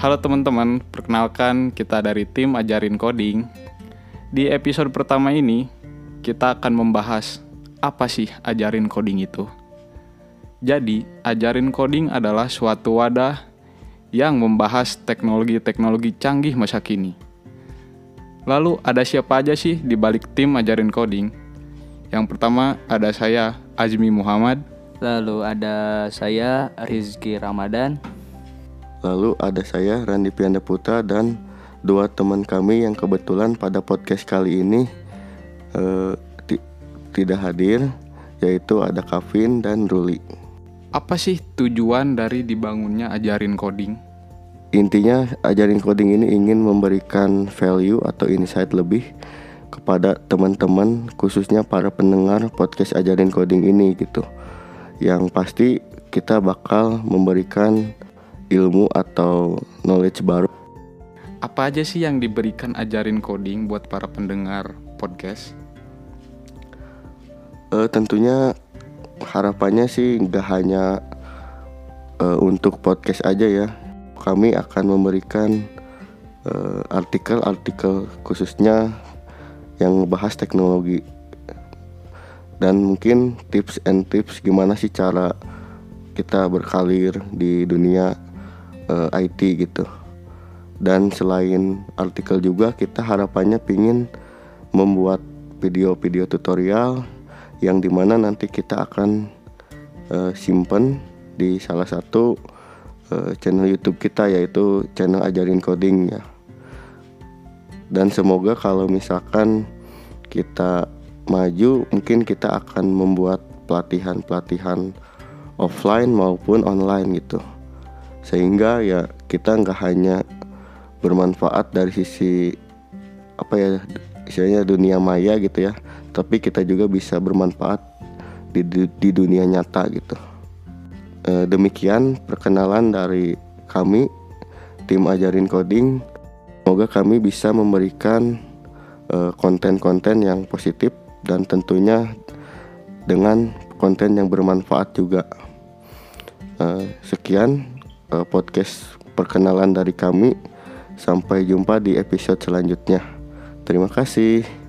Halo teman-teman, perkenalkan kita dari tim Ajarin Coding. Di episode pertama ini, kita akan membahas apa sih ajarin coding itu. Jadi, ajarin coding adalah suatu wadah yang membahas teknologi-teknologi canggih masa kini. Lalu ada siapa aja sih di balik tim ajarin coding? Yang pertama ada saya Azmi Muhammad. Lalu ada saya Rizky Ramadan. Lalu ada saya Randi Pianda Putra dan dua teman kami yang kebetulan pada podcast kali ini eh, tidak hadir yaitu ada Kavin dan Ruli. Apa sih tujuan dari dibangunnya ajarin coding? Intinya ajarin coding ini ingin memberikan value atau insight lebih kepada teman-teman khususnya para pendengar podcast ajarin coding ini gitu. Yang pasti kita bakal memberikan ilmu atau knowledge baru. Apa aja sih yang diberikan ajarin coding buat para pendengar podcast? Uh, tentunya harapannya sih nggak hanya uh, untuk podcast aja ya. Kami akan memberikan artikel-artikel uh, khususnya yang membahas teknologi dan mungkin tips and tips gimana sih cara kita berkalir di dunia uh, eh, IT gitu. Dan selain artikel juga kita harapannya pingin membuat video-video tutorial yang di mana nanti kita akan uh, simpen di salah satu uh, channel YouTube kita yaitu channel ajarin coding ya. Dan semoga kalau misalkan kita maju mungkin kita akan membuat pelatihan-pelatihan offline maupun online gitu sehingga ya kita nggak hanya bermanfaat dari sisi apa ya istilahnya dunia maya gitu ya tapi kita juga bisa bermanfaat di, di, dunia nyata gitu. E, demikian perkenalan dari kami tim ajarin coding. Semoga kami bisa memberikan e, konten-konten yang positif dan tentunya dengan konten yang bermanfaat juga. E, sekian uh, podcast perkenalan dari kami. Sampai jumpa di episode selanjutnya. Terima kasih.